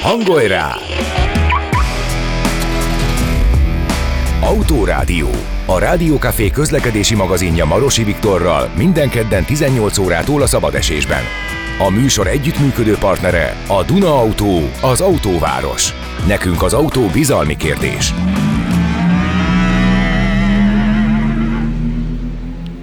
Hangolj rá! Autórádió. A Rádiókafé közlekedési magazinja Marosi Viktorral minden kedden 18 órától a szabadesésben. A műsor együttműködő partnere a Duna Autó, az autóváros. Nekünk az autó bizalmi kérdés.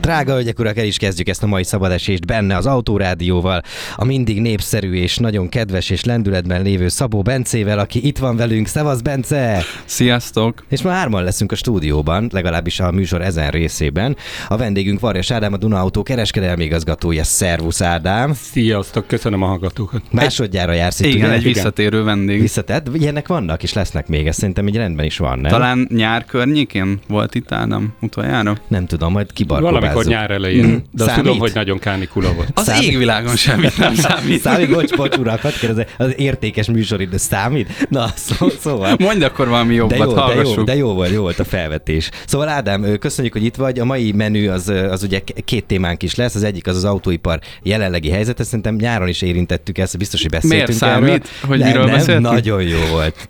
Drága hölgyek, urak, el is kezdjük ezt a mai szabadesést benne az Autórádióval, a mindig népszerű és nagyon kedves és lendületben lévő Szabó Bencével, aki itt van velünk. Szevasz, Bence! Sziasztok! És ma hárman leszünk a stúdióban, legalábbis a műsor ezen részében. A vendégünk Varjas Ádám, a Duna Autó kereskedelmi igazgatója. Szervusz, Ádám! Sziasztok, köszönöm a hallgatókat. Másodjára jársz itt, Igen, ugye? egy visszatérő vendég. Visszatett? Ilyenek vannak és lesznek még, ez szerintem így rendben is van, nem? Talán nyár környékén volt itt Ádám utoljára? Nem tudom, majd kibarkobázzuk. Valamikor nyár elején, Mm. de azt tudom, hogy nagyon kánikula volt. Az Számít- égvilágon semmit nem számít. Számít, bocs, bocs, urak, hadd kérdezze, az értékes műsorid, számít? Na, szó, szóval. Mondj akkor valami De jobbat, jó, de jó, hallgassuk. de jó volt, jó volt a felvetés. Szóval Ádám, köszönjük, hogy itt vagy. A mai menü az, az ugye két témánk is lesz. Az egyik az az autóipar jelenlegi helyzete. Szerintem nyáron is érintettük ezt, biztos, hogy beszéltünk Miért erről. számít, hogy nem, miről nem, beszéltünk? Nagyon jó volt.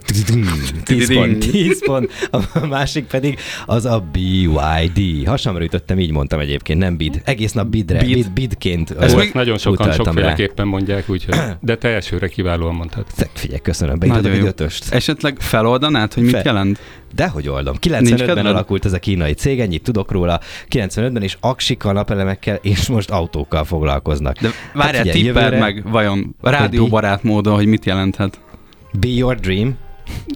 10 pont, 10 pont. A másik pedig az a BYD. Hasamra ütöttem, így mondtam egyébként, nem bid. Egész nap bidre, Bid. bid, bidként. Ezt még- nagyon sokan sokféleképpen mondják, úgyhogy, de te elsőre kiválóan mondtad. Figyelj, köszönöm, beírtad egy ötöst. Esetleg feloldanád, hogy mit Fel- jelent? Dehogy oldom. Nincs 95-ben kedved? alakult ez a kínai cég, ennyit tudok róla. 95-ben és aksikkal, napelemekkel és most autókkal foglalkoznak. De várjál, figyelj, tippeld jövőre- meg vajon rádióbarát módon, hogy mit jelenthet. Be your dream,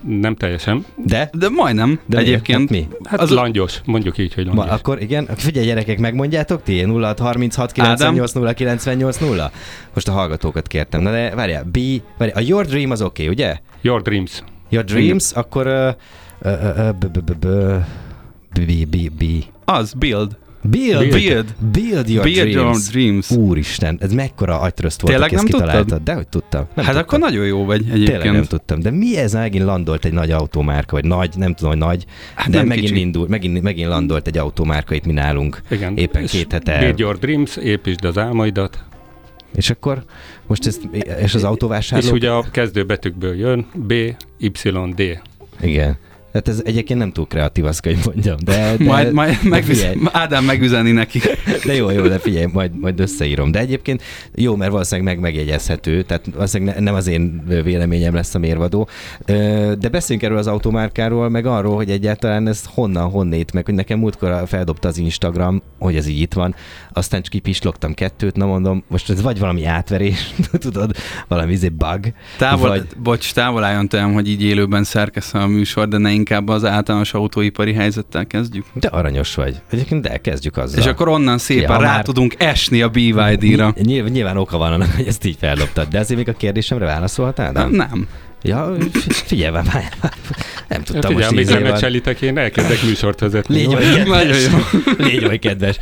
Nem teljesen. de? De majdnem, De egyébként. Mi? Hát Az- langyos, mondjuk így, hogy Ma, langyos. akkor igen, figyelj gyerekek, megmondjátok ti? 0 36 98 0 98 0? Most a hallgatókat kértem. Na de várjál, be, várjál, a your dream az oké, okay, ugye? Your dreams. Your dreams, akkor... b- b- b- b- Be, be, be. Az, build. Build, Build. build your Build dreams. your dreams. Úristen, ez mekkora agytröszt volt, Tényleg aki ezt nem tudtad? kitaláltad. De hogy tudtam. Nem hát tudtam. akkor nagyon jó vagy Tényleg nem egyébként. tudtam. De mi ez megint landolt egy nagy automárka, vagy nagy, nem tudom, hogy nagy, Hát de nem megint kicsi. indult, megint, megint landolt egy automárka itt mi nálunk. Igen. Éppen És két hete. Build your dreams, építsd az álmaidat. És akkor most ezt, és az autóvásárlók... És ugye a kezdőbetűkből jön B, Y, D. Igen. Hát ez egyébként nem túl kreatív, azt kell, hogy mondjam. De, de, Majd, majd de megvisz, figyelj, Ádám megüzeni neki. De jó, jó, de figyelj, majd, majd összeírom. De egyébként jó, mert valószínűleg meg megjegyezhető, tehát valószínűleg ne- nem az én véleményem lesz a mérvadó. De beszéljünk erről az automárkáról, meg arról, hogy egyáltalán ez honnan, honnét, meg hogy nekem múltkor feldobta az Instagram, hogy ez így itt van, aztán csak kipislogtam kettőt, na mondom, most ez vagy valami átverés, tudod, valami izé bug, Távol, vagy... bocs, távol álljon tőlem, hogy így élőben szerkeszem a műsor, de ne inkább az általános autóipari helyzettel kezdjük. de aranyos vagy. Egyébként de elkezdjük azzal. És akkor onnan szépen Ja, rá már- tudunk esni a BYD-ra. Ny- nyilván, oka van annak, hogy ezt így feldobtad, de azért még a kérdésemre válaszoltál? Nem. Nem? nem. Ja, fi- figyelj, várj, várj, nem tudtam Figyelj, most még megselitek, én elkezdek műsort vezetni. Légy olyan kedves. Légy olyan kedves.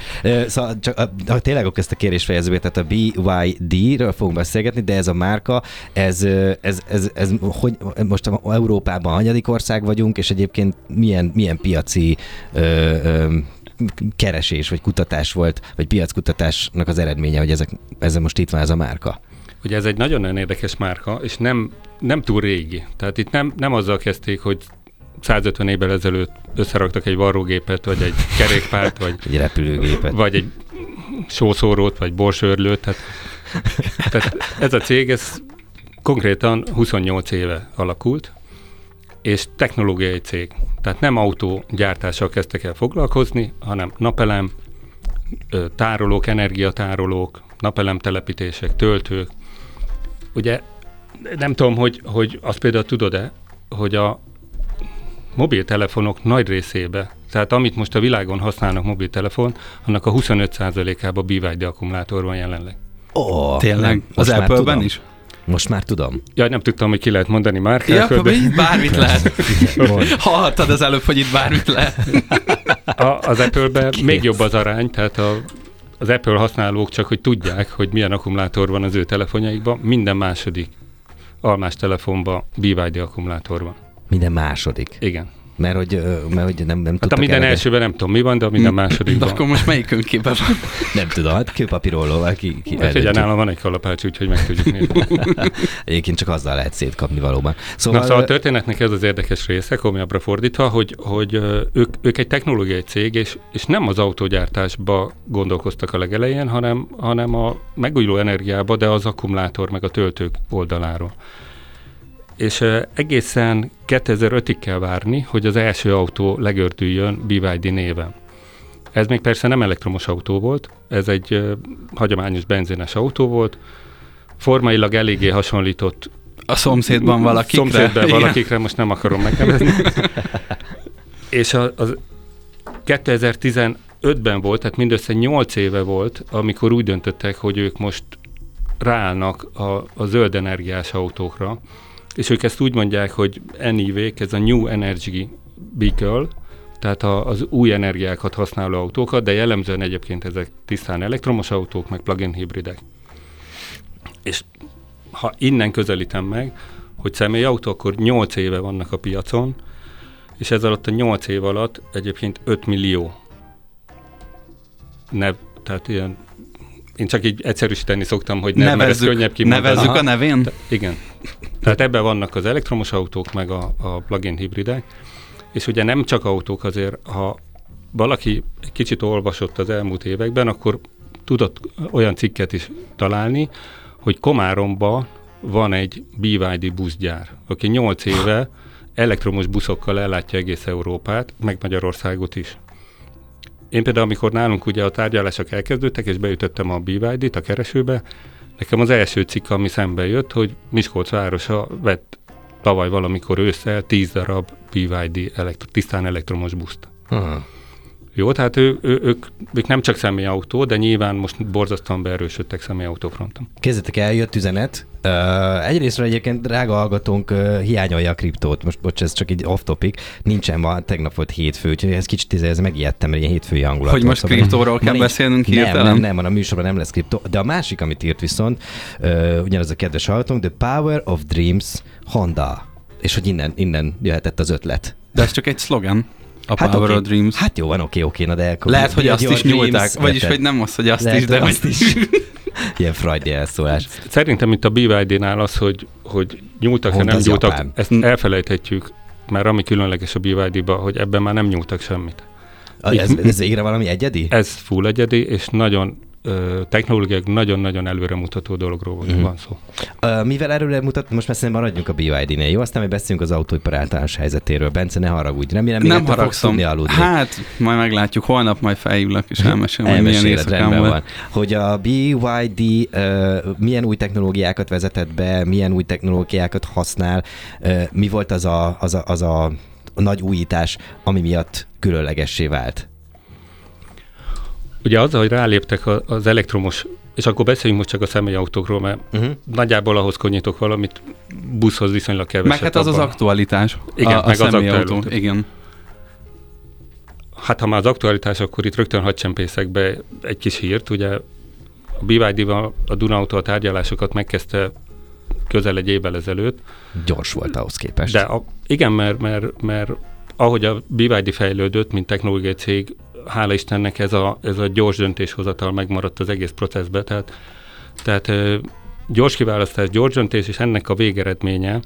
Szóval csak, ha tényleg ezt a kérés fejező be, tehát a BYD-ről fogunk beszélgetni, de ez a márka, ez, ö, ez, ez, ez hogy, most Európában hanyadik ország vagyunk, és egyébként milyen, milyen piaci ö, ö, keresés, vagy kutatás volt, vagy piackutatásnak az eredménye, hogy ezek, ez most itt van ez a márka. Ugye ez egy nagyon-nagyon érdekes márka, és nem, nem túl régi. Tehát itt nem, nem azzal kezdték, hogy 150 évvel ezelőtt összeraktak egy varrógépet, vagy egy kerékpárt, vagy, Egy repülőgépet. vagy egy sószórót, vagy borsörlőt. Tehát, tehát ez a cég, ez konkrétan 28 éve alakult, és technológiai cég. Tehát nem autógyártással kezdtek el foglalkozni, hanem napelem, tárolók, energiatárolók, napelemtelepítések, töltők. Ugye nem tudom, hogy, hogy azt például tudod-e, hogy a mobiltelefonok nagy részébe, tehát amit most a világon használnak mobiltelefon, annak a 25%-ában BYD akkumulátor van jelenleg. Ó, Tényleg? nem, Az már Apple-ben is? Most már tudom. Ja, nem tudtam, hogy ki lehet mondani Ja, márkákat, de mi? bármit lehet. Mond. Hallottad az előbb, hogy itt bármit lehet. a, az Apple-ben még jobb az arány, tehát a, az Apple használók csak, hogy tudják, hogy milyen akkumulátor van az ő telefonjaikban, minden második almás telefonban BYD akkumulátor van. Minden második. Igen. Mert hogy, mert hogy nem, nem Hát a minden elsőben nem tudom mi van, de a minden másodikban. De akkor most melyik önképe van? Nem tudom, hát kőpapírollóval ki, ki hát ugye nálam van egy kalapács, úgyhogy meg tudjuk nézni. Egyébként csak azzal lehet szétkapni valóban. Szóval, Na, szóval a történetnek ez az érdekes része, komolyabbra fordítva, hogy, hogy ők, ők egy technológiai cég, és, és nem az autógyártásba gondolkoztak a legelején, hanem, hanem a megújuló energiába, de az akkumulátor meg a töltők oldaláról és egészen 2005-ig kell várni, hogy az első autó legördüljön BYD néven. Ez még persze nem elektromos autó volt, ez egy hagyományos benzines autó volt, formailag eléggé hasonlított a szomszédban valakikre. Szomszédban valakikre, most nem akarom megnevezni. és a, az 2015-ben volt, tehát mindössze 8 éve volt, amikor úgy döntöttek, hogy ők most ráállnak a, a zöld energiás autókra, és ők ezt úgy mondják, hogy NEV, ez a New Energy Vehicle, tehát a, az új energiákat használó autókat, de jellemzően egyébként ezek tisztán elektromos autók, meg plug-in hibridek. És ha innen közelítem meg, hogy személyautó, akkor 8 éve vannak a piacon, és ez alatt a 8 év alatt egyébként 5 millió nev, tehát ilyen én csak így egyszerűsíteni szoktam, hogy nev, nevezzük, könnyebb kimondani. Nevezzük Aha. a nevén? Te, igen. Tehát ebben vannak az elektromos autók, meg a, a plug-in hibridek, és ugye nem csak autók azért, ha valaki egy kicsit olvasott az elmúlt években, akkor tudott olyan cikket is találni, hogy Komáromba van egy BYD buszgyár, aki 8 éve elektromos buszokkal ellátja egész Európát, meg Magyarországot is. Én például, amikor nálunk ugye a tárgyalások elkezdődtek, és beütöttem a BYD-t a keresőbe, nekem az első cikk, ami szembe jött, hogy Miskolc városa vett tavaly valamikor ősszel 10 darab BYD elektro, tisztán elektromos buszt. Aha. Jó, tehát ő, ő, ők, ők nem csak személyautó, de nyilván most borzasztóan beerősödtek személyautófronton. Kezdetek eljött üzenet. Uh, egyrészt egyébként drága hallgatónk uh, hiányolja a kriptót. Most bocs, ez csak egy off topic. Nincsen ma, tegnap volt hétfő, úgyhogy ez kicsit ez megijedtem, hogy ilyen hétfői hangulat. Hogy most szóval kriptóról kell beszélnünk nem, nem, nem, nem, a műsorban nem lesz kriptó. De a másik, amit írt viszont, uh, ugyanaz a kedves hallgatónk, The Power of Dreams Honda. És hogy innen, innen jöhetett az ötlet. De ez csak egy szlogen. A hát Power okay. of Dreams. Hát jó, van, oké, oké, na de... Akkor Lehet, hogy azt is nyúlták, vagyis, hogy nem az, hogy azt Lehet, is, de azt is. Ilyen freudi elszólás. Szerintem itt a BYD-nál az, hogy, hogy nyúltak-e, nem nyúltak, Japán. ezt elfelejthetjük, mert ami különleges a BYD-ba, hogy ebben már nem nyúltak semmit. Ez, ez végre valami egyedi? Ez full egyedi, és nagyon technológiák nagyon-nagyon előremutató dologról mm. van szó. Uh, mivel előre mutat, most messze maradjunk a BYD-nél, jó? Aztán mi beszélünk az autóipar általános helyzetéről. Bence, ne haragudj, remélem, még nem haragszom. aludni. Hát, majd meglátjuk, holnap majd felhívlak, és elmesélem, hogy milyen éjszakám van. Hogy a BYD uh, milyen új technológiákat vezetett be, milyen új technológiákat használ, uh, mi volt az a, az a, az a nagy újítás, ami miatt különlegessé vált? Ugye azzal, hogy ráléptek az elektromos, és akkor beszéljünk most csak a személyautókról, mert uh-huh. nagyjából ahhoz konyítok valamit, buszhoz viszonylag keveset. Meg hát az abban. az aktualitás. Igen, a, meg a az aktualitás. Igen. Hát ha már az aktualitás, akkor itt rögtön hadcsempészek be egy kis hírt. Ugye a BYD-val a Dunautó a tárgyalásokat megkezdte közel egy évvel ezelőtt. Gyors volt ahhoz képest. De a, igen, mert, mert, mert ahogy a BYD fejlődött, mint technológiai cég, hála Istennek ez a, ez a gyors döntéshozatal megmaradt az egész processbe, tehát, tehát gyors kiválasztás, gyors döntés, és ennek a végeredménye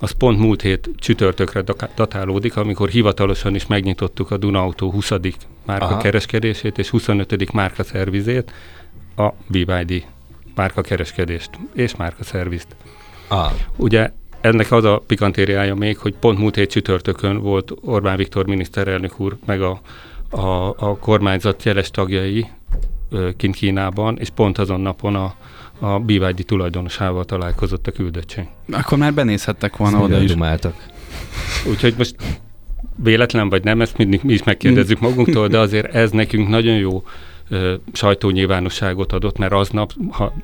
az pont múlt hét csütörtökre datálódik, amikor hivatalosan is megnyitottuk a Duna Auto 20. márka Aha. kereskedését és 25. márka szervizét, a BYD márka kereskedést és márka szervizt. Aha. Ugye ennek az a pikantériája még, hogy pont múlt hét csütörtökön volt Orbán Viktor miniszterelnök úr, meg a a, a kormányzat jeles tagjai kint Kínában, és pont azon napon a, a BYD tulajdonosával találkozott a küldöttség. Akkor már benézhettek volna Ezt oda is. Dumáltak. Úgyhogy most véletlen vagy nem, ezt mindig mi is megkérdezzük magunktól, de azért ez nekünk nagyon jó sajtónyilvánosságot adott, mert aznap, ha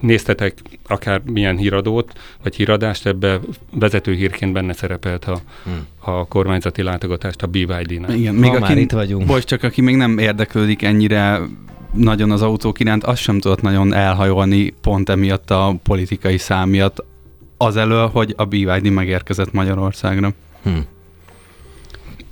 néztetek akár milyen híradót, vagy híradást, ebbe vezető hírként benne szerepelt a, hmm. a kormányzati látogatást a BYD-nál. Igen, még ha aki, már itt vagyunk. Bocs, csak aki még nem érdeklődik ennyire nagyon az autók iránt, azt sem tudott nagyon elhajolni pont emiatt a politikai szám miatt, az elől, hogy a BYD megérkezett Magyarországra. Hmm.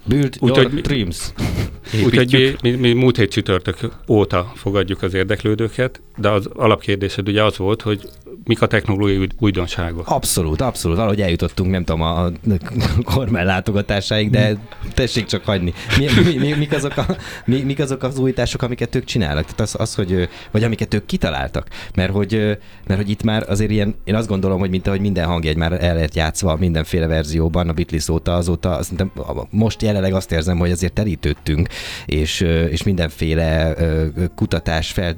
Build Úgy, your hogy dreams. Úgyhogy mi, mi, mi múlt hét csütörtök óta fogadjuk az érdeklődőket, de az alapkérdésed ugye az volt, hogy mik a technológiai új- újdonságok. Abszolút, abszolút. Valahogy eljutottunk, nem tudom, a kormány látogatásáig, de tessék csak hagyni. Mi, mi, mi, mik, azok a, mi, mik azok az újítások, amiket ők csinálnak? Tehát az, az, hogy, vagy amiket ők kitaláltak. Mert hogy, mert hogy itt már azért ilyen, én azt gondolom, hogy mint ahogy minden hangjegy már el lett játszva mindenféle verzióban, a Beatles óta, azóta, szerintem most jelenleg azt érzem, hogy azért terítődtünk, és, és mindenféle kutatás, fel,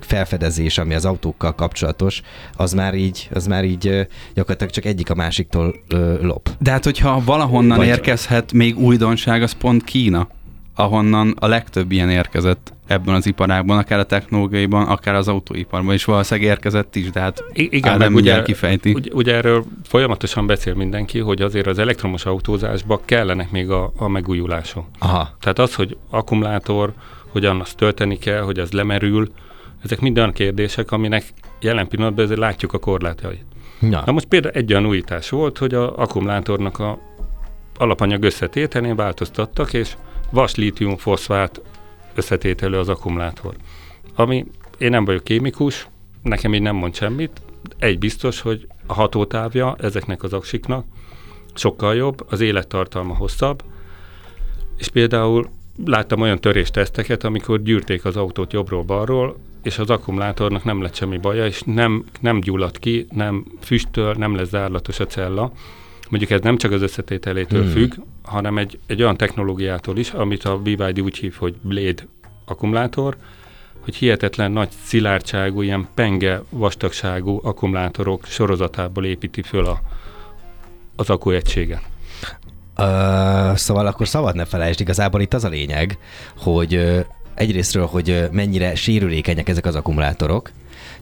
felfedezés, ami az autókkal kapcsolatos, az már így, az már így gyakorlatilag csak egyik a másiktól lop. De hát, hogyha valahonnan Vagy... érkezhet még újdonság, az pont Kína, ahonnan a legtöbb ilyen érkezett ebben az iparágban, akár a technológiaiban, akár az autóiparban, és valószínűleg érkezett is, de hát I- igen, meg ugye, kifejti. ugye, ugye erről folyamatosan beszél mindenki, hogy azért az elektromos autózásba kellenek még a, a megújulások. Aha. Tehát az, hogy akkumulátor, hogyan azt tölteni kell, hogy az lemerül, ezek mind olyan kérdések, aminek jelen pillanatban azért látjuk a korlátait. Na, Na most például egy olyan újítás volt, hogy a akkumulátornak a alapanyag összetételén változtattak, és vas lítium foszfát összetételő az akkumulátor. Ami, én nem vagyok kémikus, nekem így nem mond semmit, egy biztos, hogy a hatótávja ezeknek az aksiknak sokkal jobb, az élettartalma hosszabb, és például láttam olyan törésteszteket, amikor gyűrték az autót jobbról-balról, és az akkumulátornak nem lett semmi baja, és nem, nem gyullad ki, nem füstöl, nem lesz zárlatos a cella. Mondjuk ez nem csak az összetételétől Hmm. függ, hanem egy, egy olyan technológiától is, amit a BYD úgy hív, hogy Blade akkumulátor, hogy hihetetlen nagy szilárdságú, ilyen penge vastagságú akkumulátorok sorozatából építi föl a, az akkuegységet. Ö, szóval akkor szabad ne felejtsd, igazából itt az a lényeg, hogy ö, egyrésztről, hogy ö, mennyire sérülékenyek ezek az akkumulátorok.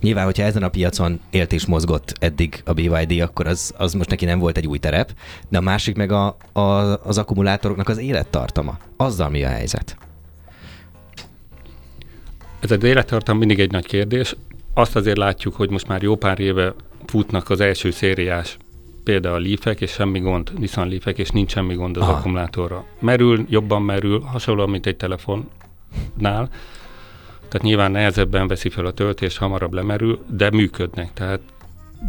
Nyilván, hogyha ezen a piacon élt és mozgott eddig a BYD, akkor az, az most neki nem volt egy új terep, de a másik meg a, a, az akkumulátoroknak az élettartama. Azzal mi a helyzet? Ez az élettartam mindig egy nagy kérdés. Azt azért látjuk, hogy most már jó pár éve futnak az első szériás például a Leafek, és semmi gond, Nissan Leafek, és nincs semmi gond az Aha. akkumulátorra. Merül, jobban merül, hasonlóan, mint egy telefonnál. Tehát nyilván nehezebben veszi fel a töltést, hamarabb lemerül, de működnek. Tehát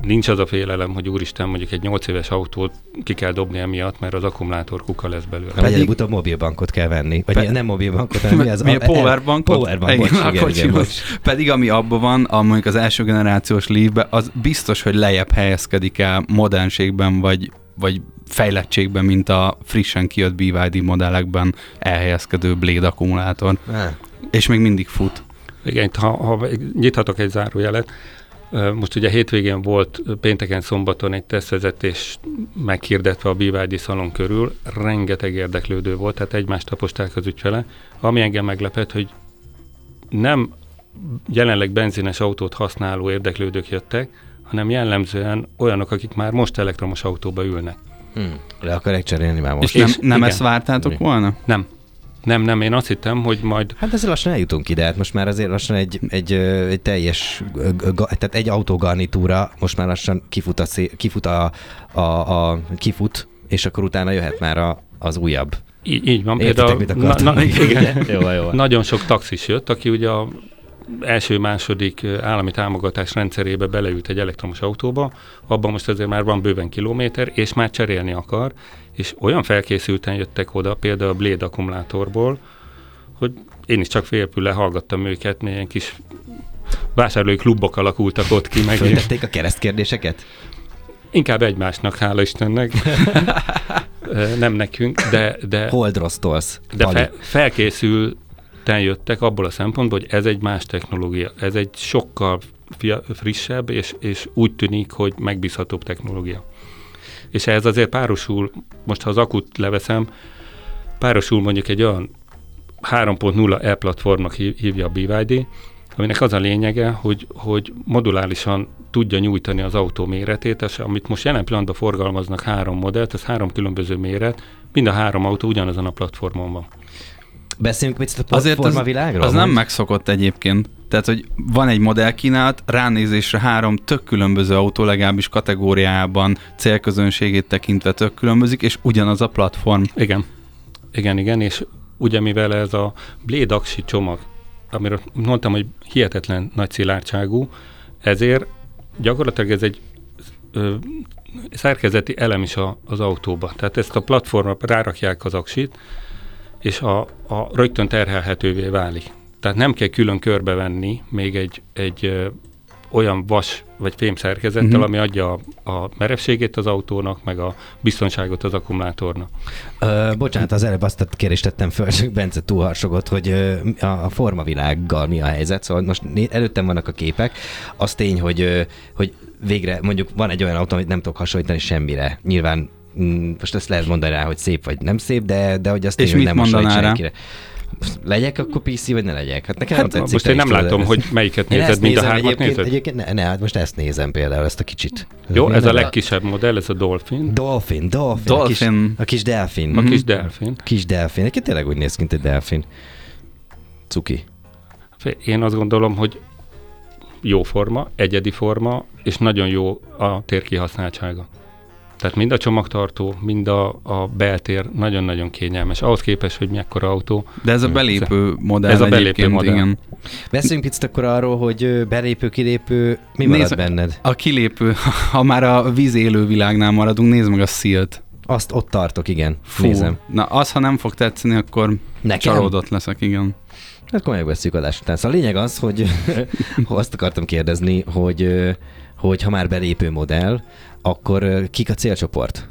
nincs az a félelem, hogy úristen, mondjuk egy 8 éves autót ki kell dobni emiatt, mert az akkumulátor kuka lesz belőle. Vagy előbb-utóbb mobilbankot kell venni. Vagy Pe- nem mobilbankot, hanem mi az? Mi a powerbankot? Powerbank, Igen, igen, igen. Pedig ami abban van, a, mondjuk az első generációs Leafbe, az biztos, hogy lejjebb helyezkedik el modernségben, vagy, vagy fejlettségben, mint a frissen kijött BYD modellekben elhelyezkedő Blade akkumulátor. Ah. És még mindig fut. Igen, ha, ha nyithatok egy zárójelet, most ugye hétvégén volt pénteken, szombaton egy tesztvezetés meghirdetve a BYD szalon körül, rengeteg érdeklődő volt, tehát egymást taposták az ügyfele. Ami engem meglepett, hogy nem jelenleg benzines autót használó érdeklődők jöttek, hanem jellemzően olyanok, akik már most elektromos autóba ülnek. Hmm. Le akarják cserélni már most. És nem, És nem igen. ezt vártátok Mi? volna? Nem. Nem, nem, én azt hittem, hogy majd Hát ezzel lassan eljutunk ide, hát most már azért lassan egy, egy, egy teljes, tehát egy autógarnitúra most már lassan kifut, a, kifut a, a, a, kifut, és akkor utána jöhet már a, az újabb. így, így van. Értitek, mit akartam? na, igen, jó, jó. Nagyon sok taxis jött, aki ugye a első-második állami támogatás rendszerébe beleült egy elektromos autóba, abban most azért már van bőven kilométer, és már cserélni akar, és olyan felkészülten jöttek oda, például a Blade akkumulátorból, hogy én is csak félpül hallgattam őket, milyen kis vásárlói klubok alakultak ott ki, meg. Föltették a keresztkérdéseket? inkább egymásnak, hála Istennek, nem nekünk, de, de Holdrosztolsz. de fe, felkészülten jöttek abból a szempontból, hogy ez egy más technológia, ez egy sokkal fia, frissebb, és, és úgy tűnik, hogy megbízhatóbb technológia. És ehhez azért párosul, most ha az akut leveszem, párosul mondjuk egy olyan 3.0 e-platformnak hív- hívja a BYD, aminek az a lényege, hogy, hogy modulálisan tudja nyújtani az autó méretét, és amit most jelen pillanatban forgalmaznak három modellt, ez három különböző méret, mind a három autó ugyanazon a platformon van. Beszéljünk mit a Azért az, formavilágról? az nem megszokott egyébként. Tehát, hogy van egy modellkínálat, ránézésre három tök különböző autó, legalábbis kategóriában, célközönségét tekintve tök különbözik, és ugyanaz a platform. Igen. Igen, igen, és ugye mivel ez a Blade Axi csomag, amiről mondtam, hogy hihetetlen nagy szilárdságú, ezért gyakorlatilag ez egy ö, szerkezeti elem is a, az autóba. Tehát ezt a platformra rárakják az aksit, és a, a rögtön terhelhetővé válik. Tehát nem kell külön körbevenni még egy, egy olyan vas vagy fém szerkezettel, uh-huh. ami adja a, a merevségét az autónak, meg a biztonságot az akkumulátornak. Ö, bocsánat, az előbb azt a kérdést tettem föl, csak Bence túlharsogott, hogy a, a formavilággal mi a helyzet. Szóval most előttem vannak a képek. Az tény, hogy, hogy végre mondjuk van egy olyan autó, amit nem tudok hasonlítani semmire. Nyilván mm, most ezt lehet mondani rá, hogy szép vagy nem szép, de, de hogy azt És tény, hogy nem mondaná rá? senkire. Legyek akkor PC, vagy ne legyek? Hát nekem Hát nem tetszik. most én nem tudod, látom, ez- hogy melyiket nézed, ezt mind a nézem hármat egyébként, nézed? egyébként ne, ne, hát most ezt nézem például, ezt a kicsit. Jó, ez a legkisebb modell, ez a Dolphin, Dolphin, Dolphin. Dolphin. A kis, a kis delfin. a kis Delphin. Kis delfin. Egyébként tényleg úgy néz ki, mint egy delfin. Cuki. Én azt gondolom, hogy jó forma, egyedi forma, és nagyon jó a térkihasználtsága. Tehát mind a csomagtartó, mind a, a beltér nagyon-nagyon kényelmes. Ahhoz képest, hogy mekkora autó. De ez a belépő modell Ez a belépő modell. igen. Beszéljünk picit akkor arról, hogy belépő, kilépő, mi marad Nézd- benned? A kilépő, ha már a víz élő világnál maradunk, nézd meg a Sealt. Azt ott tartok, igen. Fú, Nézem. na az, ha nem fog tetszeni, akkor Nekem? csalódott leszek, igen. Hát komolyan veszük adás után. Szóval a lényeg az, hogy azt akartam kérdezni, hogy, hogy ha már belépő modell, akkor kik a célcsoport?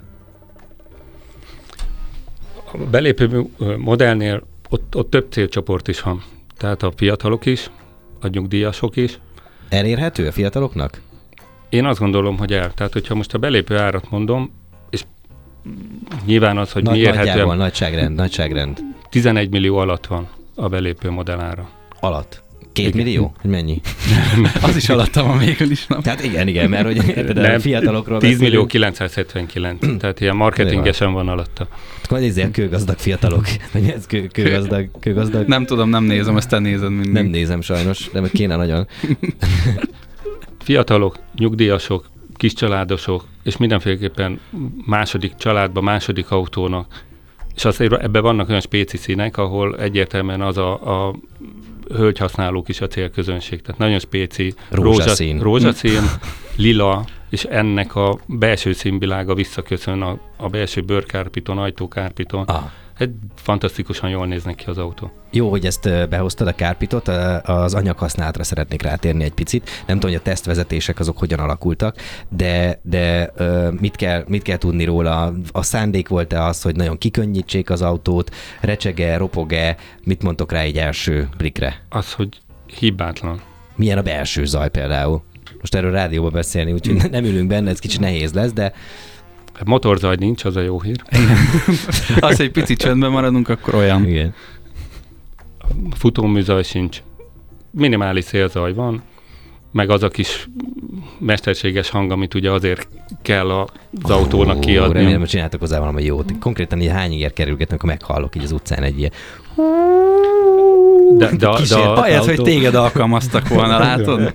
A belépő modellnél ott, ott több célcsoport is van. Tehát a fiatalok is, a nyugdíjasok is. Elérhető a fiataloknak? Én azt gondolom, hogy el. Tehát, hogyha most a belépő árat mondom, és nyilván az, hogy Nagy, mi érhető, nagyságrend, nagyságrend. 11 millió alatt van a belépő modellára. Alatt. Két Igen. millió? Hogy mennyi? Az is alattam van végül is, nem? Tehát igen, igen, mert hogy érted, a fiatalokról 10 millió beszélünk. 979, tehát ilyen marketingesen van alatta. Akkor nézzél, a kőgazdag fiatalok. Vagy ez kő, kőgazdag, kőgazdag. Nem tudom, nem nézem, ezt te nézed mindig. Nem nézem sajnos, de kéne nagyon. Fiatalok, nyugdíjasok, kiscsaládosok, és mindenféleképpen második családba, második autónak. És azért ebben vannak olyan spéci színek, ahol egyértelműen az a, a hölgyhasználók is a célközönség. Tehát nagyon spéci Rózsaszín. rózsaszín lila, és ennek a belső színvilága visszaköszön a, a belső bőrkárpiton, ajtókárpiton. Ah, fantasztikusan jól néznek ki az autó. jó, hogy ezt behoztad a kárpitot, az anyaghasználatra szeretnék rátérni egy picit. Nem tudom, hogy a tesztvezetések azok hogyan alakultak, de, de mit, kell, mit kell tudni róla? A szándék volt-e az, hogy nagyon kikönnyítsék az autót, recsege, ropog-e? Mit mondtok rá egy első blikre? Az, hogy hibátlan. Milyen a belső zaj például? Most erről rádióban beszélni, úgyhogy nem ülünk benne, ez kicsit nehéz lesz, de motorzaj nincs, az a jó hír. Az, hogy picit csöndben maradunk, akkor olyan. igen. futóműzaj sincs. Minimális szélzaj van, meg az a kis mesterséges hang, amit ugye azért kell a- az autónak Ó, kiadni. Remélem, hogy csináltok hozzá valami jót. Konkrétan így hányig kerülgetnek, amikor meghallok így az utcán egy ilyen. De, de, de, Kísért- de Ahelyett, hogy téged alkalmaztak volna, látod? még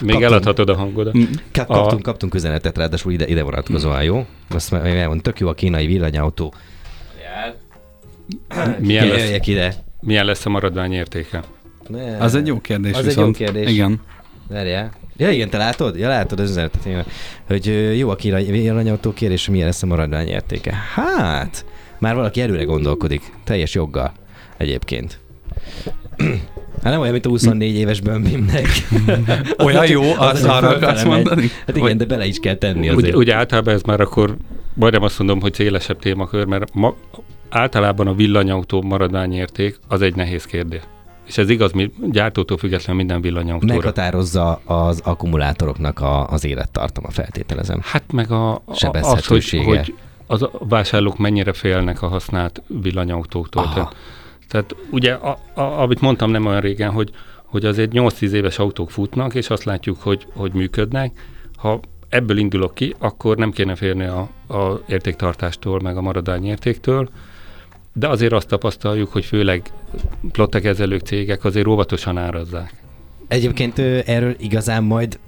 kaptam. eladhatod a hangodat. Kap, A- kaptunk, kaptunk üzenetet, ráadásul ide, ide vonatkozóan, jó? Azt elmond, tök jó a kínai villanyautó. Milyen lesz, ide. milyen lesz a maradvány értéke? Ne. Az egy jó kérdés Az egy viszont. jó kérdés. Igen. Várjál. Ja igen, te látod? Ja látod az üzenetet. Hogy jó a kínai villanyautó kérdés, milyen lesz a maradvány értéke. Hát, már valaki előre gondolkodik. Teljes joggal egyébként. Hát nem olyan, mint a 24 éves bömbimnek. Olyan jó, Az, azt hogy arra fölfele akarsz mondani? Hát igen, de bele is kell tenni azért. Ugye, ugye általában ez már akkor, majdnem azt mondom, hogy szélesebb témakör, mert ma, általában a villanyautó maradványérték az egy nehéz kérdés. És ez igaz, mi gyártótól függetlenül minden villanyautóra. Meghatározza az akkumulátoroknak a, az élettartama, feltételezem. Hát meg a, a, az, hogy, Sebezhetősége. hogy az a vásárlók mennyire félnek a használt villanyautóktól. Aha. Tehát, tehát ugye, a, a, amit mondtam nem olyan régen, hogy, hogy azért 8-10 éves autók futnak, és azt látjuk, hogy, hogy működnek. Ha ebből indulok ki, akkor nem kéne félni a, a értéktartástól, meg a maradványértéktől, de azért azt tapasztaljuk, hogy főleg plottekezelők cégek azért óvatosan árazzák. Egyébként erről igazán majd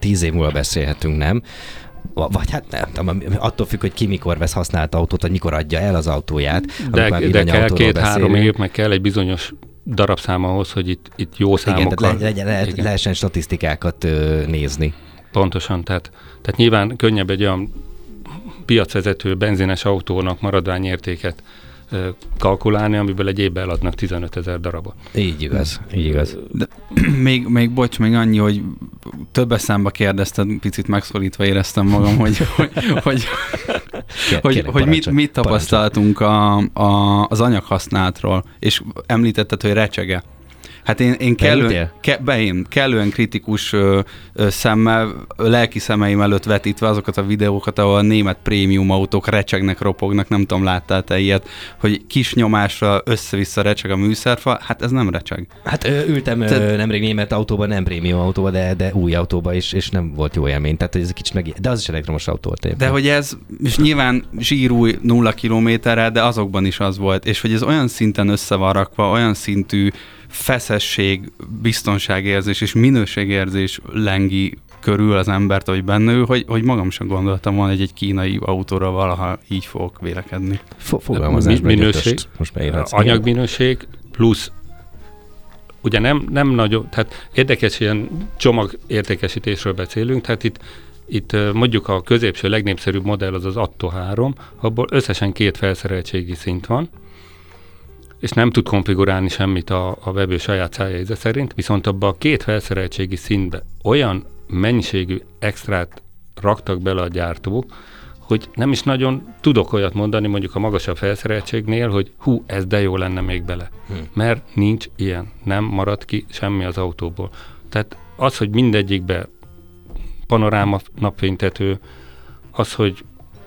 5-10 év múlva beszélhetünk, nem? Vagy hát nem tudom, attól függ, hogy ki mikor vesz használt autót, vagy mikor adja el az autóját. De, de kell két-három év, meg kell egy bizonyos darabszám ahhoz, hogy itt, itt jó számokkal... Igen, le, le, le, lehessen statisztikákat ö, nézni. Pontosan, tehát, tehát nyilván könnyebb egy olyan piacvezető benzines autónak maradványértéket kalkulálni, amiből egy évben eladnak 15 ezer darabot. Így igaz, így igaz. De, még, még bocs, még annyi, hogy több eszembe kérdezted, picit megszorítva éreztem magam, hogy, hogy, hogy, hogy, hogy mit, mit tapasztaltunk a, a, az anyaghasználatról, és említetted, hogy recsege. Hát én, én kellően, ke, be én, kellően kritikus ö, ö, szemmel, lelki szemeim előtt vetítve azokat a videókat, ahol a német prémium autók recsegnek, ropognak, nem tudom, láttál te ilyet, hogy kis nyomásra össze-vissza recseg a műszerfa, hát ez nem recseg. Hát ö, ültem Te... ö, nemrég német autóban, nem prémium autóban, de, de új autóban is, és nem volt jó élmény. Tehát ez egy kicsit meg... De az is elektromos autó volt. De hogy ez, és nyilván zsírúj nulla kilométerrel, de azokban is az volt, és hogy ez olyan szinten össze van rakva, olyan szintű feszesség, biztonságérzés és minőségérzés lengi körül az embert, vagy benne hogy, hogy magam sem gondoltam volna, hogy egy kínai autóra valaha így fogok vélekedni. Fogalmazás Mi, minőség, most anyagminőség plusz ugye nem, nem nagyon, tehát érdekes ilyen csomagértékesítésről beszélünk, tehát itt itt mondjuk a középső legnépszerűbb modell az az Atto 3, abból összesen két felszereltségi szint van, és nem tud konfigurálni semmit a, a vevő saját szájjegyze szerint, viszont abba a két felszereltségi szintbe olyan mennyiségű extrát raktak bele a gyártók, hogy nem is nagyon tudok olyat mondani mondjuk a magasabb felszereltségnél, hogy hú, ez de jó lenne még bele. Hmm. Mert nincs ilyen, nem marad ki semmi az autóból. Tehát az, hogy mindegyikbe panoráma napfénytető, az, hogy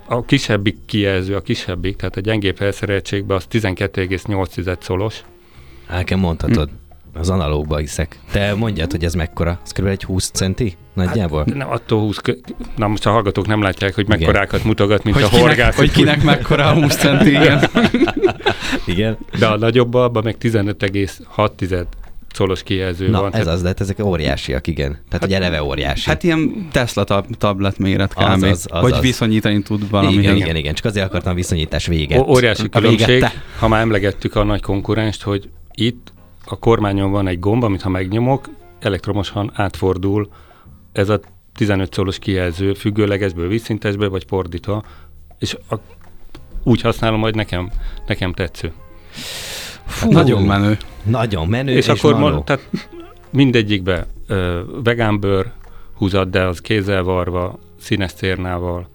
a kisebbik kijelző, a kisebbik, tehát a gyengébb felszereltségben az 12,8 szolos. kell mondhatod. Hm. Az analógba hiszek. Te mondjad, hogy ez mekkora? Ez kb. egy 20 centi nagyjából? Hát, nem, attól 20, na most a hallgatók nem látják, hogy mekkorákat mutogat, mint hogy a horgász. Hogy kinek mekkora a 20 centi, igen. igen. De a nagyobb abban meg 15,6 szolos kijelző Na, van. ez az, de hát ezek óriásiak, igen. Tehát, hát, hogy eleve óriási. Hát ilyen Tesla tab- tablet méret kb. Az, az, az, hogy az. viszonyítani tud valami. Igen, igen, igen, csak azért akartam viszonyítás véget. Ó- óriási különbség, ha már emlegettük a nagy konkurenst, hogy itt a kormányon van egy gomb, amit ha megnyomok, elektromosan átfordul ez a 15 szolos kijelző függőlegesből vízszintesbe, vagy fordítva, és a, úgy használom, hogy nekem, nekem tetsző. Fú, nagyon menő. Nagyon menő és, és akkor ma, tehát mindegyikbe ö, vegánbőr húzat, de az kézzel varva, színes cérnával,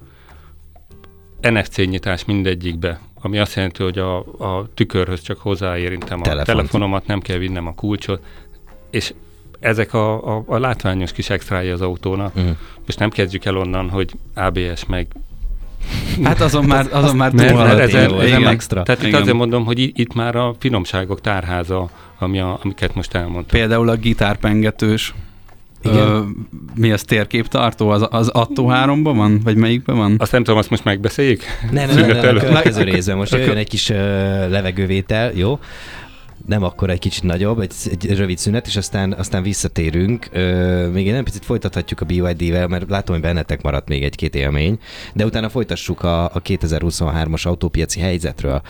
NFC nyitás mindegyikbe, ami azt jelenti, hogy a, a tükörhöz csak hozzáérintem a Telefont. telefonomat, nem kell vinnem a kulcsot, és ezek a, a, a látványos kis extrái az autónak. Uh-huh. Most nem kezdjük el onnan, hogy ABS meg Hát azon már, azon már túl mert, ez, ez, ez extra. Tehát itt azért mondom, hogy itt már a finomságok tárháza, ami a, amiket most elmondtam. Például a gitárpengetős igen. Ö, mi az térképtartó? Az, az Atto 3-ban van? Vagy melyikben van? Azt nem tudom, azt most megbeszéljük? Nem, nem, nem, nem, a következő részben. Most jön egy kis uh, levegővétel, jó? Nem akkor egy kicsit nagyobb, egy, egy rövid szünet, és aztán, aztán visszatérünk. Ö, még egy nem picit folytathatjuk a BYD-vel, mert látom, hogy bennetek maradt még egy-két élmény, de utána folytassuk a, a 2023-as autópiaci helyzetről,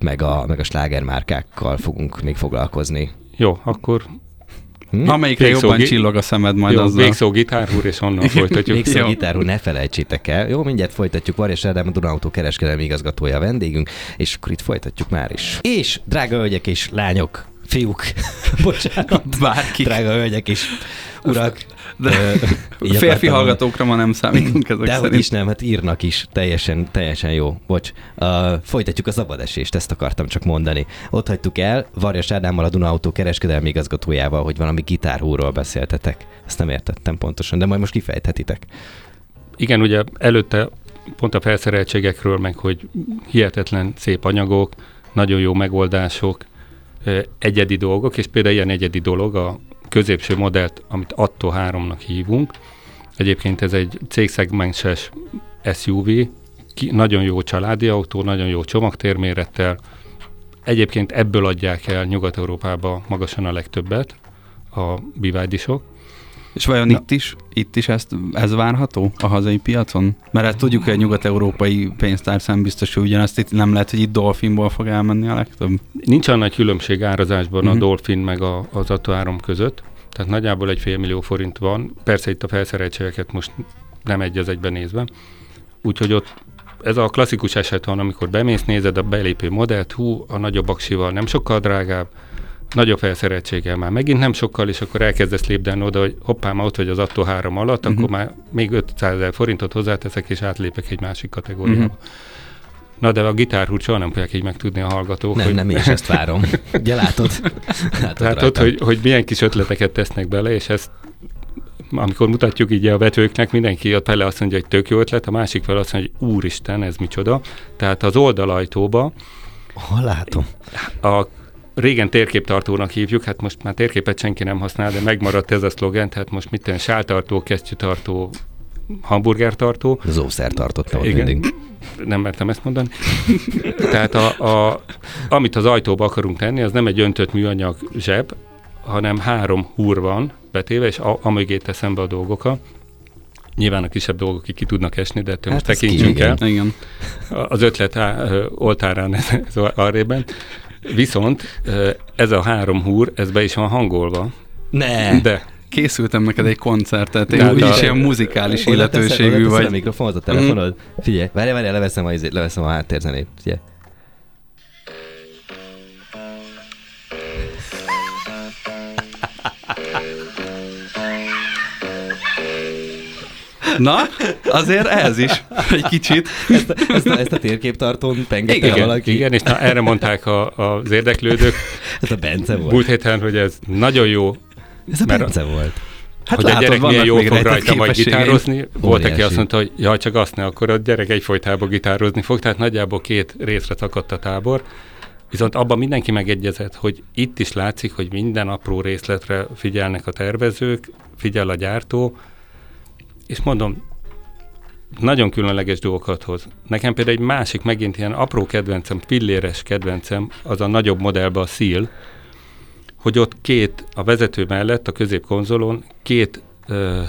meg a, meg a slágermárkákkal fogunk még foglalkozni. Jó, akkor Hm? Amelyikre végszó, jobban csillog a szemed majd jó, azzal. Végszó gitárhúr, és onnan folytatjuk. Végszó gitárhúr, ne felejtsétek el. Jó, mindjárt folytatjuk. Varjas Ádám, a Dunautó kereskedelmi igazgatója a vendégünk, és akkor itt folytatjuk már is. És, drága hölgyek és lányok, fiúk, bocsánat, bárki. Drága hölgyek és urak. De férfi hallgatókra ma nem számítunk ezek De szerint. is nem, hát írnak is. Teljesen, teljesen jó. Bocs. Uh, folytatjuk a szabadesést, ezt akartam csak mondani. Ott hagytuk el Varjas Ádámmal a Duna Autó kereskedelmi igazgatójával, hogy valami gitárhúról beszéltetek. Ezt nem értettem pontosan, de majd most kifejthetitek. Igen, ugye előtte pont a felszereltségekről, meg hogy hihetetlen szép anyagok, nagyon jó megoldások, egyedi dolgok, és például ilyen egyedi dolog a középső modellt, amit Atto 3-nak hívunk. Egyébként ez egy cégszegmenses SUV, ki, nagyon jó családi autó, nagyon jó csomagtérmérettel. Egyébként ebből adják el Nyugat-Európába magasan a legtöbbet a bivádisok. És vajon itt is, itt is ezt, ez várható a hazai piacon? Mert hát tudjuk, hogy a nyugat-európai pénztárcán biztos, hogy ugyanezt itt nem lehet, hogy itt Dolphinból fog elmenni a legtöbb. Nincs olyan nagy különbség árazásban Mhm. uh-huh. a Dolphin meg a, az Atto 3 között, tehát nagyjából egy fél millió forint van. Persze itt a felszereltségeket most nem egy az egyben nézve. Úgyhogy ott ez a klasszikus eset van, amikor bemész, nézed a belépő modellt, hú, a nagyobb aksival nem sokkal drágább, nagyobb felszereltséggel már megint nem sokkal, és akkor elkezdesz lépdelni oda, hogy hoppá, már ott vagy az Atto 3 alatt, Mhm. uh-huh. akkor már még 500 ezer forintot hozzáteszek, és átlépek egy másik kategóriába. Mhm. Uh-huh. Na de a gitárhúrt soha nem fogják így megtudni a hallgatók, Nem, hogy nem, én is ezt várom. Ugye látod? látod rajtam. hogy, hogy milyen kis ötleteket tesznek bele, és ezt amikor mutatjuk így a vetőknek, mindenki ott fele azt mondja, hogy tök jó ötlet, a másik fel azt mondja, hogy úristen, ez micsoda. Tehát az oldalajtóba Ha látom. a régen térképtartónak hívjuk, hát most már térképet senki nem használ, de megmaradt ez a szlogen, tehát most mit tenni, sáltartó, kesztyűtartó, hamburgertartó, Az ószer tartotta ott Igen. mindig. nem mertem ezt mondani. Tehát a, a, amit az ajtóba akarunk tenni, az nem egy öntött műanyag zseb, hanem három húr van betéve, és a, amögé teszem be a dolgokat. Nyilván a kisebb dolgok ki tudnak esni, de ettől Hát most tekintsünk ki, el. Igen. Az ötlet á, oltárán ez, ez arrében. Viszont ez a három húr, ez be is van hangolva. Ne! De Készültem neked egy koncertet, De én úgyis a- ilyen muzikális illetőségű vagy. a mikrofonot, a telefonod. Figyelj, várj, várj, leveszem a, leveszem a háttérzenét. Figyelj. Na, azért ez is egy kicsit. Ezt a, ezt a, ezt a térképtartón pengette igen, valaki. igen, és na, erre mondták a, az érdeklődők Ez a Bence volt. múlt héten, hogy ez nagyon jó Ez a mert a- Bence volt. Hát hogy a látod, gyerek milyen jól még fog rajta majd gitározni. Volt, aki azt mondta, hogy jaj, csak azt ne, akkor a gyerek egyfolytában gitározni fog, tehát nagyjából két részre szakadt a tábor. Viszont abban mindenki megegyezett, hogy itt is látszik, hogy minden apró részletre figyelnek a tervezők, figyel a gyártó, és mondom, nagyon különleges dolgokat hoz. Nekem például egy másik, megint ilyen apró kedvencem, pilléres kedvencem, az a nagyobb modellben a Seal, hogy ott két, a vezető mellett, a középkonzolon két ö,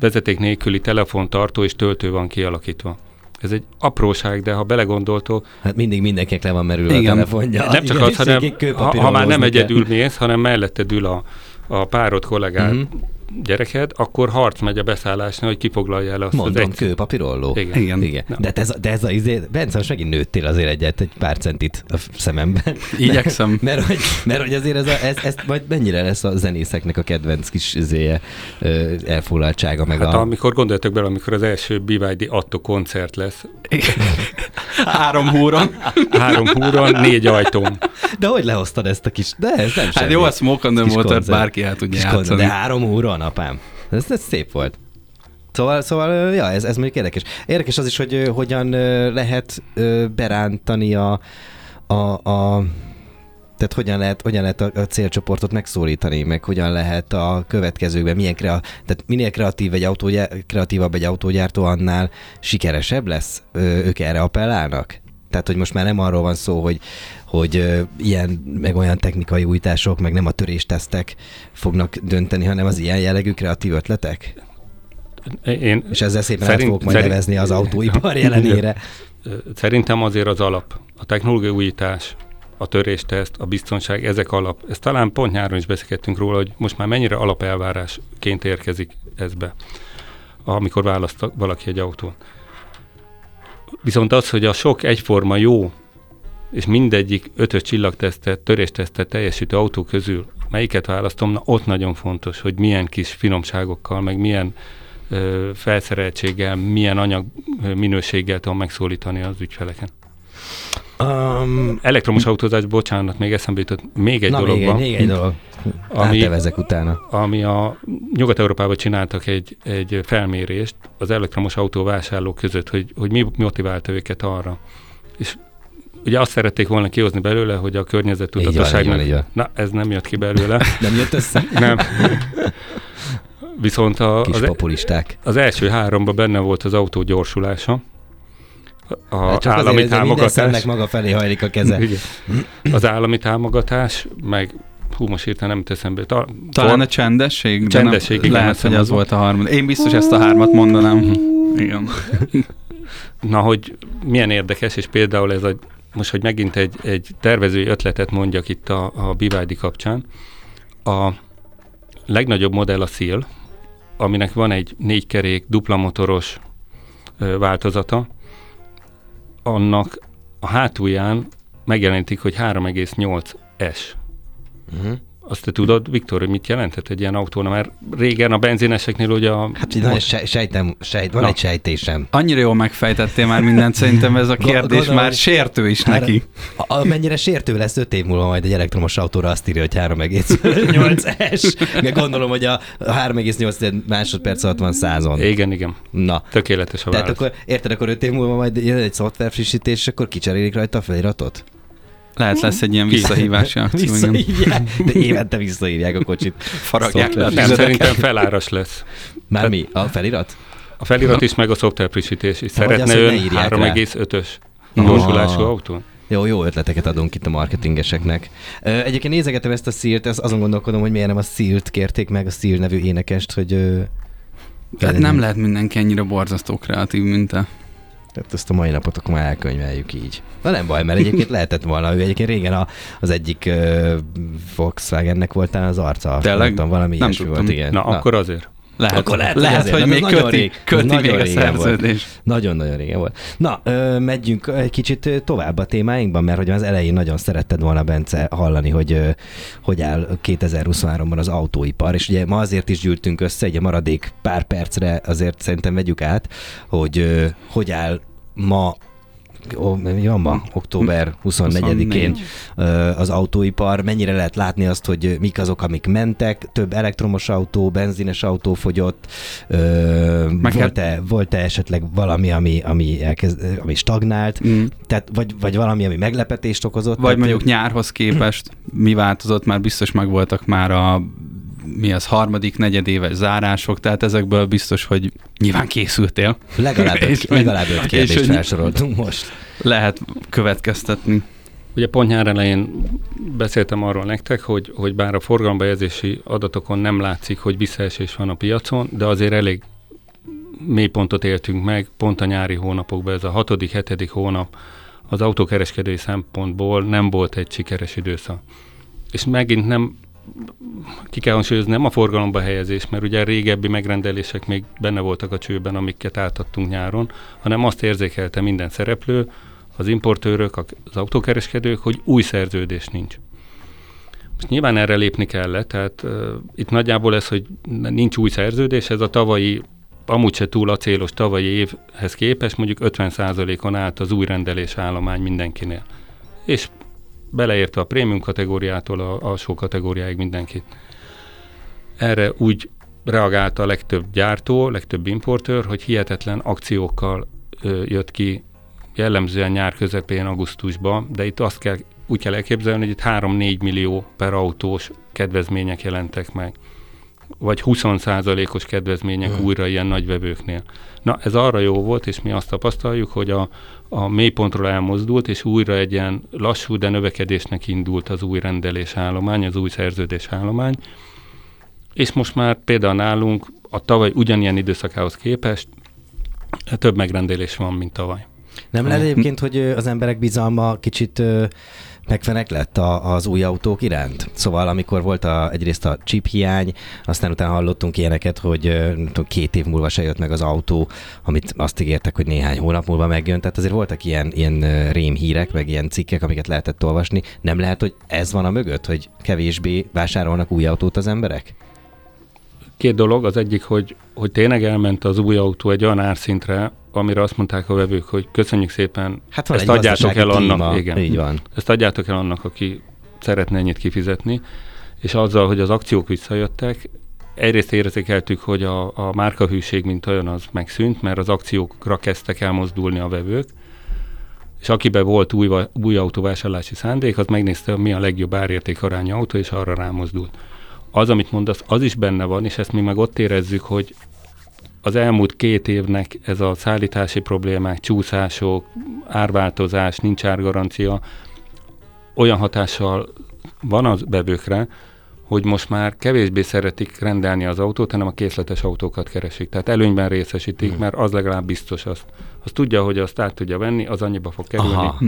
vezeték nélküli telefontartó és töltő van kialakítva. Ez egy apróság, de ha belegondoltok, Hát mindig mindenkinek le van merülve Igen. a telefonja. nem csak Igen, az, hanem ha, ha már nem kell. egyedül mész, hanem melletted ül a, a párod kollégád, Mhm. uh-huh. Gyereked, akkor harc megy a beszállásnál, hogy kifoglalja el azt Mondom, az egy... kőpapírolló. Igen. Igen. Igen. Nem. De, ez, a- de ez a izé, Bence, most megint nőttél azért egyet, egy pár centit a szememben. Igyekszem. Mert hogy, mert hogy azért ez, a, ez, ez majd mennyire lesz a zenészeknek a kedvenc kis izéje, elfoglaltsága, meg Hát a... amikor gondoltok bele, amikor az első BYD Atto koncert lesz, Három húron. három húron, négy ajtón. De hogy lehoztad ezt a kis... De ez nem Hát semmi. jó, a Smoke on the Kis Water koncert. bárki el tudja Kis koncert, játszani. de három óra, apám. Ez, ez szép volt. Szóval, szóval ja, ez, ez mondjuk érdekes. Érdekes az is, hogy hogyan lehet berántani a, a, a tehát hogyan lehet, hogyan lehet a, a célcsoportot megszólítani, meg hogyan lehet a következőkben, milyen krea, tehát minél kreatív egy autógyár, kreatívabb egy autógyártó, annál sikeresebb lesz, ők erre appellálnak? Tehát, hogy most már nem arról van szó, hogy, hogy ilyen, meg olyan technikai újítások, meg nem a töréstesztek fognak dönteni, hanem az ilyen jellegű kreatív ötletek? Én És ezzel szépen Szerint- át fogok majd szerint- nevezni az autóipar jelenére. Szerintem azért az alap, a technológiai újítás, a törésteszt, a biztonság, ezek alap. Ezt talán pont nyáron is beszélgettünk róla, hogy most már mennyire alapelvárásként érkezik ez be, amikor választ valaki egy autón. Viszont az, hogy a sok egyforma jó, és mindegyik ötös csillagtesztet, töréstesztet teljesítő autó közül melyiket választom, na ott nagyon fontos, hogy milyen kis finomságokkal, meg milyen ö, felszereltséggel, milyen anyag minőséggel tudom megszólítani az ügyfeleken. Um, Elektromos autózás, bocsánat, még eszembe jutott még egy na, dolog még egy, még egy dolog. Ami- Átevezek utána. ami a Nyugat-Európában csináltak egy, egy felmérést az elektromos autó vásárlók között, hogy, hogy mi motiválta őket arra. És ugye azt szerették volna kihozni belőle, hogy a Így van, környezettudatosságnak... így van, így van. Na, ez nem jött ki belőle. Nem jött össze? nem. Viszont a, Kis az, populisták. az első háromban benne volt az autó gyorsulása, a Hát csak állami azért, támogatás. maga felé hajlik a keze. Az állami támogatás, meg hú, most hirtelen nem teszem be. Ta, Talán a csendesség? de Csendesség, nem, igen, Lehet, hogy az az volt a harmadik. Én biztos ezt a hármat mondanám. Igen. Na, hogy milyen érdekes, és például ez a, most, hogy megint egy, egy tervezői ötletet mondjak itt a, a BYD kapcsán, a legnagyobb modell a Seal, aminek van egy négy kerék, dupla motoros változata, annak a hátulján megjelenítik, hogy 3,8S. Uh-huh. Azt te tudod, Viktor, hogy mit jelentett egy ilyen autóna? Mert régen a benzineseknél ugye a... Hát így van, sej, sejtem, sejt, van Na. egy sejtésem. Annyira jól megfejtettél már mindent, szerintem ez a kérdés gondolom, már sértő is Hát, neki. Mennyire sértő lesz 5 év múlva majd egy elektromos autóra azt írja, hogy 3,8S. Meg gondolom, hogy a, a 3,8 másodperc alatt van százon. Igen, igen. Na, Tökéletes a tehát válasz. akkor érted, akkor 5 év múlva majd jön egy szoftver frissítés, és akkor kicserélik rajta a feliratot? Lehet lesz egy ilyen visszahívási akció. Visszahívják, de évente visszahívják a kocsit. Faragják le tüzedeket. szerintem feláras lesz. Már mi? A felirat? A felirat is, meg a szoftver frissítés is. Szeretne ön ne írják rá. 3,5-ös Ah. gyorsulású autó? Jó, jó ötleteket adunk itt a marketingeseknek. Egyébként nézegetem ezt a szírt, ez azon gondolkodom, hogy miért nem a szírt kérték meg, a szír nevű énekest, hogy... Hát nem lehet mindenki ennyire borzasztó kreatív, mint te. Tehát ezt a mai napot akkor már elkönyveljük így. Na nem baj, mert egyébként lehetett volna. Ő egyébként régen a, az egyik uh, Volkswagennek volt az arca. Tényleg? Nem tudom, valami Nem ilyesmi tudtam. volt, igen. Na, akkor azért. Lehet, Akkor lehet, hogy lehet azért, hogy nem, még köti, rég- köti nagyon még a szerződés. Nagyon-nagyon régen volt. Na, ö, megyünk egy kicsit tovább a témáinkban, mert hogy az elején nagyon szeretted volna, Bence, hallani, hogy ö, hogy áll 2023-ban az autóipar, és ugye ma azért is gyűltünk össze, egy maradék pár percre azért szerintem vegyük át, hogy ö, hogy áll ma Ó, mi van ma? Október 24-én 24. ö, az autóipar. Mennyire lehet látni azt, hogy mik azok, amik mentek? Több elektromos autó, benzines autó fogyott. Hát- volt-e, volt-e esetleg valami, ami, ami, elkezd, ami stagnált? Mm. Tehát, vagy, vagy valami, ami meglepetést okozott? Vagy Tehát, mondjuk nyárhoz képest mi változott, már biztos megvoltak már a mi az harmadik, negyedéves zárások, tehát ezekből biztos, hogy nyilván készültél. Legalább öt, És legalább öt és kérdést hogy- felsoroltunk most. Lehet következtetni. Ugye pont nyár elején beszéltem arról nektek, hogy, hogy bár a forgalombejelzési adatokon nem látszik, hogy visszaesés van a piacon, de azért elég mélypontot éltünk meg, pont a nyári hónapokban, ez a hatodik, hetedik hónap az autókereskedői szempontból nem volt egy sikeres időszak. És megint nem, ki kell hangsúlyozni, nem a forgalomba helyezés, mert ugye régebbi megrendelések még benne voltak a csőben, amiket átadtunk nyáron, hanem azt érzékelte minden szereplő, az importőrök, az autókereskedők, hogy új szerződés nincs. Most nyilván erre lépni kellett, tehát uh, itt nagyjából ez, hogy nincs új szerződés, ez a tavalyi, amúgy se túl acélos tavalyi évhez képest mondjuk 50%-on állt az új rendelés állomány mindenkinél. És beleértve a prémium kategóriától a alsó kategóriáig mindenkit. Erre úgy reagálta a legtöbb gyártó, legtöbb importőr, hogy hihetetlen akciókkal ö, jött ki jellemzően nyár közepén, augusztusban, de itt azt kell, úgy kell elképzelni, hogy itt 3-4 millió per autós kedvezmények jelentek meg. Vagy 20%-os kedvezmények Hmm. újra ilyen nagy vevőknél. Na, ez arra jó volt, és mi azt tapasztaljuk, hogy a, a mélypontról elmozdult, és újra egy ilyen lassú, de növekedésnek indult az új rendelés állomány, az új szerződés állomány. És most már például nálunk a tavaly ugyanilyen időszakához képest több megrendelés van, mint tavaly. Nem lehet egyébként, hogy az emberek bizalma kicsit megfenek lett a, az új autók iránt? Szóval amikor volt a, egyrészt a chip hiány, aztán utána hallottunk ilyeneket, hogy tudom, két év múlva se jött meg az autó, amit azt ígértek, hogy néhány hónap múlva megjön. Tehát azért voltak ilyen, ilyen ö, rémhírek, meg ilyen cikkek, amiket lehetett olvasni. Nem lehet, hogy ez van a mögött, hogy kevésbé vásárolnak új autót az emberek? Két dolog, az egyik, hogy, hogy tényleg elment az új autó egy olyan árszintre, amire azt mondták a vevők, hogy köszönjük szépen, Hát Ezt adjátok el annak, klíma. igen. Így van. ezt adjátok el annak, aki szeretne ennyit kifizetni, és azzal, hogy az akciók visszajöttek, egyrészt érzékeltük, hogy a, a márkahűség, mint olyan, az megszűnt, mert az akciókra kezdtek elmozdulni a vevők, és akiben volt új, új autóvásárlási szándék, az megnézte, mi a legjobb árérték arányú autó, és arra rámozdult. Az, amit mondasz, az is benne van, és ezt mi meg ott érezzük, hogy az elmúlt két évnek ez a szállítási problémák, csúszások, árváltozás, nincs árgarancia, olyan hatással van az bevőkre, hogy most már kevésbé szeretik rendelni az autót, hanem a készletes autókat keresik. Tehát előnyben részesítik, hmm. mert az legalább biztos azt. Azt tudja, hogy azt át tudja venni, az annyiba fog kerülni. Aha.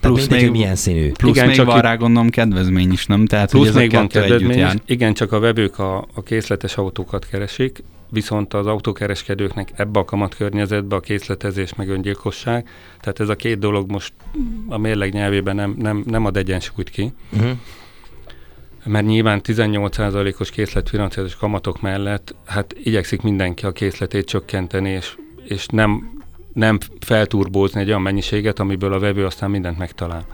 Plusz mindegy, még, milyen színű. Plusz igen, még csak van rá gondolom kedvezmény is, nem? Tehát, plusz még van kedvezmény is. Igen, csak a vevők a, a készletes autókat keresik, viszont az autókereskedőknek ebbe a kamatkörnyezetbe a készletezés meg öngyilkosság, tehát ez a két dolog most a mérleg nyelvében nem, nem, nem ad egyensúlyt ki. Uh-huh. Mert nyilván 18%-os készletfinanszírozás kamatok mellett, hát igyekszik mindenki a készletét csökkenteni, és, és nem, nem felturbózni egy olyan mennyiséget, amiből a vevő aztán mindent megtalál.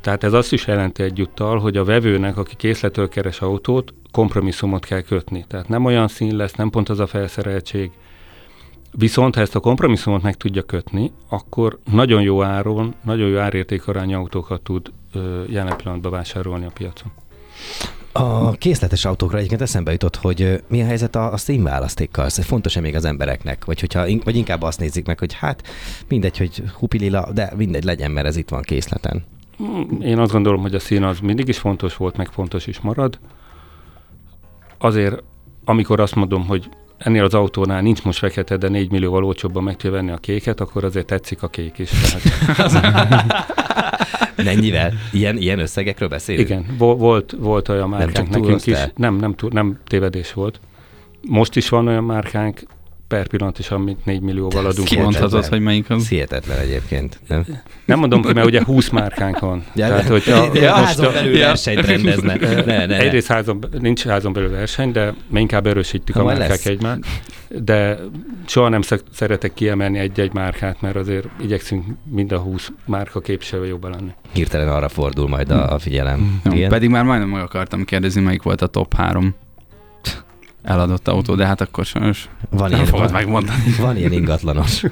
Tehát ez azt is jelenti egyúttal, hogy a vevőnek, aki készletől keres autót, kompromisszumot kell kötni. Tehát nem olyan szín lesz, nem pont az a felszereltség. Viszont ha ezt a kompromisszumot meg tudja kötni, akkor nagyon jó áron, nagyon jó árértékarányú autókat tud ö, jelen pillanatban vásárolni a piacon. A készletes autókra egyébként eszembe jutott, hogy mi a helyzet a, a Steam választékkal? Ez fontos-e még az embereknek? Vagy, hogyha, vagy inkább azt nézik meg, hogy hát mindegy, hogy hupilila, de mindegy legyen, mert ez itt van készleten. Én azt gondolom, hogy a szín az mindig is fontos volt, meg fontos is marad. Azért, amikor azt mondom, hogy ennél az autónál nincs most fekete, de 4 millióval olcsóbban meg tudja venni a kéket, akkor azért tetszik a kék is. Tehát... Mennyivel? Ilyen, ilyen összegekről beszélünk? Igen, volt, volt olyan márkánk nem nekünk is. Nem, nem, nem tévedés volt. Most is van olyan márkánk, per pillanat is, amit 4 millióval adunk. Kimondhatod, hogy melyik az? Hihetetlen egyébként. Nem, nem mondom, mert ugye 20 márkánk van. Ja, Tehát, hogy a, ja, most házon belül ja. versenyt rendezne. Ne, ne, Egyrészt házon, nincs házon belül verseny, de mi inkább erősítjük ha a márkák lesz. egymást. De soha nem szeretek kiemelni egy-egy márkát, mert azért igyekszünk mind a 20 márka képviselő jobban lenni. Hirtelen arra fordul majd a, a figyelem. Jó, pedig már majdnem meg akartam kérdezni, melyik volt a top 3 eladott autó, de hát akkor sajnos van nem ilyen, fogod van, megmondani. Van ilyen ingatlanos.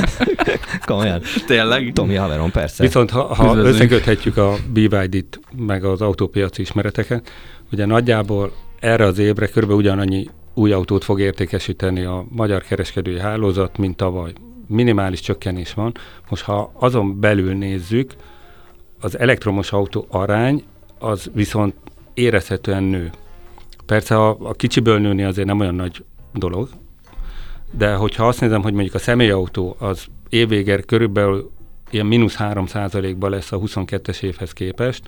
Komolyan. Tényleg? Tomi haverom, persze. Viszont ha, ha összeköthetjük a BYD-t, meg az autópiaci ismereteket, ugye nagyjából erre az évre kb. ugyanannyi új autót fog értékesíteni a magyar kereskedői hálózat, mint tavaly. Minimális csökkenés van. Most ha azon belül nézzük, az elektromos autó arány az viszont érezhetően nő. Persze a, a kicsiből nőni azért nem olyan nagy dolog, de hogyha azt nézem, hogy mondjuk a személyautó az évvéger körülbelül ilyen mínusz 3 ban lesz a 22-es évhez képest,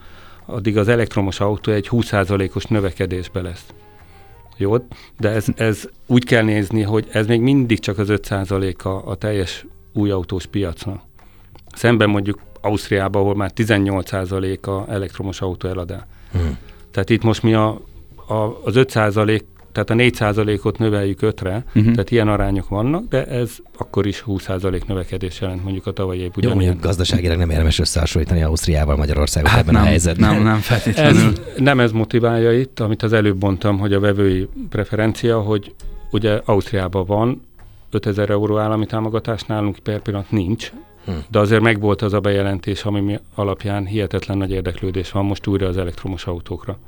addig az elektromos autó egy 20%-os növekedésbe lesz. Jó, de ez, ez úgy kell nézni, hogy ez még mindig csak az 5%-a a teljes új autós piacnak. Szemben mondjuk Ausztriában, ahol már 18% a elektromos autó eladás. Hmm. Tehát itt most mi a a, az 5 százalék, tehát a 4 százalékot növeljük 5-re, uh-huh. tehát ilyen arányok vannak, de ez akkor is 20 százalék növekedés jelent mondjuk a tavalyi év Jó, mondjuk gazdaságilag nem érdemes összehasonlítani Ausztriával, Magyarországot hát ebben nem, a helyzetben. Nem, nem feltétlenül. Ez, nem ez motiválja itt, amit az előbb mondtam, hogy a vevői preferencia, hogy ugye Ausztriában van 5000 euró állami támogatás, nálunk per pillanat nincs, hm. de azért megvolt az a bejelentés, ami alapján hihetetlen nagy érdeklődés van most újra az elektromos autókra.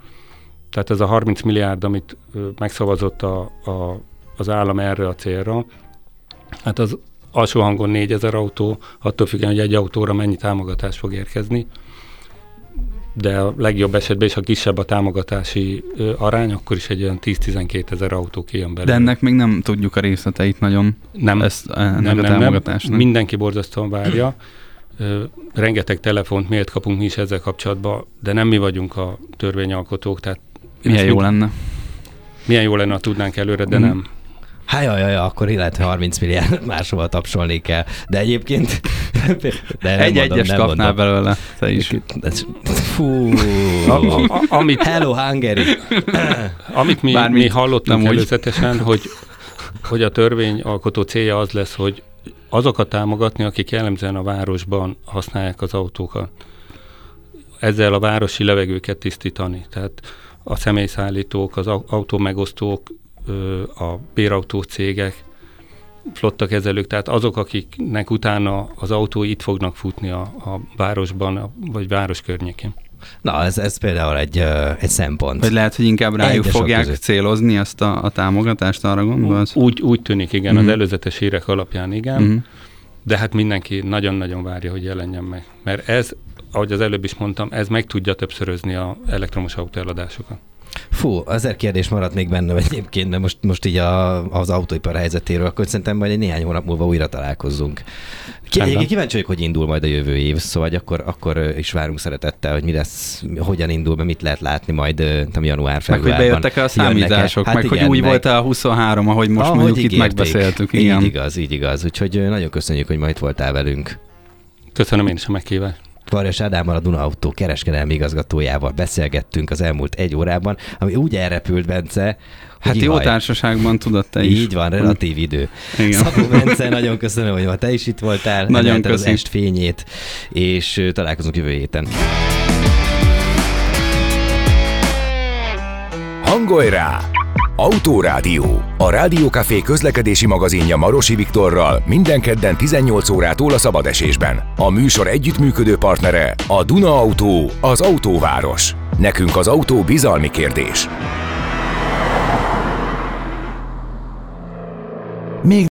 Tehát ez a 30 milliárd, amit megszavazott a, a, az állam erre a célra, hát az alsó hangon 4000 autó, attól függően, hogy egy autóra mennyi támogatás fog érkezni, de a legjobb esetben is, ha kisebb a támogatási arány, akkor is egy olyan 10-12 ezer autó kijön belőle. De ennek még nem tudjuk a részleteit nagyon. Nem, ezt, nem, nem, a támogatásnak. Nem. Mindenki borzasztóan várja. Rengeteg telefont, miért kapunk mi is ezzel kapcsolatban, de nem mi vagyunk a törvényalkotók, tehát milyen jó lenne. Milyen jó lenne, ha tudnánk előre, de mm. nem. Hát jaj, jaj, akkor illet 30 milliárd máshova tapsolni kell. De egyébként... De egy mondom, egyes kapnál mondom. belőle, te is. Fú, a, a, amit, Hello, Hungary. amit mi, mi hallottunk előzetesen, hogy, hogy a törvényalkotó célja az lesz, hogy azokat támogatni, akik jellemzően a városban használják az autókat. Ezzel a városi levegőket tisztítani. Tehát a személyszállítók, az autómegosztók, a bérautó cégek, flottakezelők, tehát azok, akiknek utána az autó itt fognak futni a, a városban, vagy város környékén. Na, ez, ez például egy, egy szempont. Vagy lehet, hogy inkább rájuk Egyesek fogják között. célozni ezt a, a támogatást, arra gondolsz? Úgy, úgy tűnik, igen, uh-huh. az mhm. előzetes hírek alapján igen. Uh-huh. de hát mindenki nagyon-nagyon várja, hogy jelenjen meg. Mert ez, ahogy az előbb is mondtam, ez meg tudja többszörözni a elektromos autó eladásokat. Fú, ezer kérdés maradt még bennem egyébként, mert most, most így a, az autóipar helyzetéről, akkor szerintem majd egy néhány hónap múlva újra találkozzunk. Rendben. kíváncsi vagyok, hogy indul majd a jövő év, szóval akkor, akkor is várunk szeretettel, hogy mi lesz, hogyan indul, be, mit lehet látni majd nem január, Meg februárban. hogy bejöttek el a számítások, Hát meg hogy igen, úgy meg- volt a 23, ahogy most ahogy mondjuk itt ígérték. megbeszéltük. Így Igen. igaz, így igaz. Úgyhogy nagyon köszönjük, hogy ma itt voltál velünk. Köszönöm én is a meghívást. Varjas Ádámmal, a Duna Autó kereskedelmi igazgatójával beszélgettünk az elmúlt egy órában, ami úgy elrepült, Bence, Hát hogy jó ihaj. társaságban tudod te is. Így van, relatív idő. Igen. Szabó Bence, nagyon köszönöm, hogy ma te is itt voltál. Nagyon emelted az est fényét, és találkozunk jövő héten. Hangolj rá! Autórádió. A Rádiókafé közlekedési magazinja Marosi Viktorral minden kedden 18 órától a szabadesésben. A műsor együttműködő partnere a Duna Autó, az autóváros. Nekünk az autó bizalmi kérdés. Még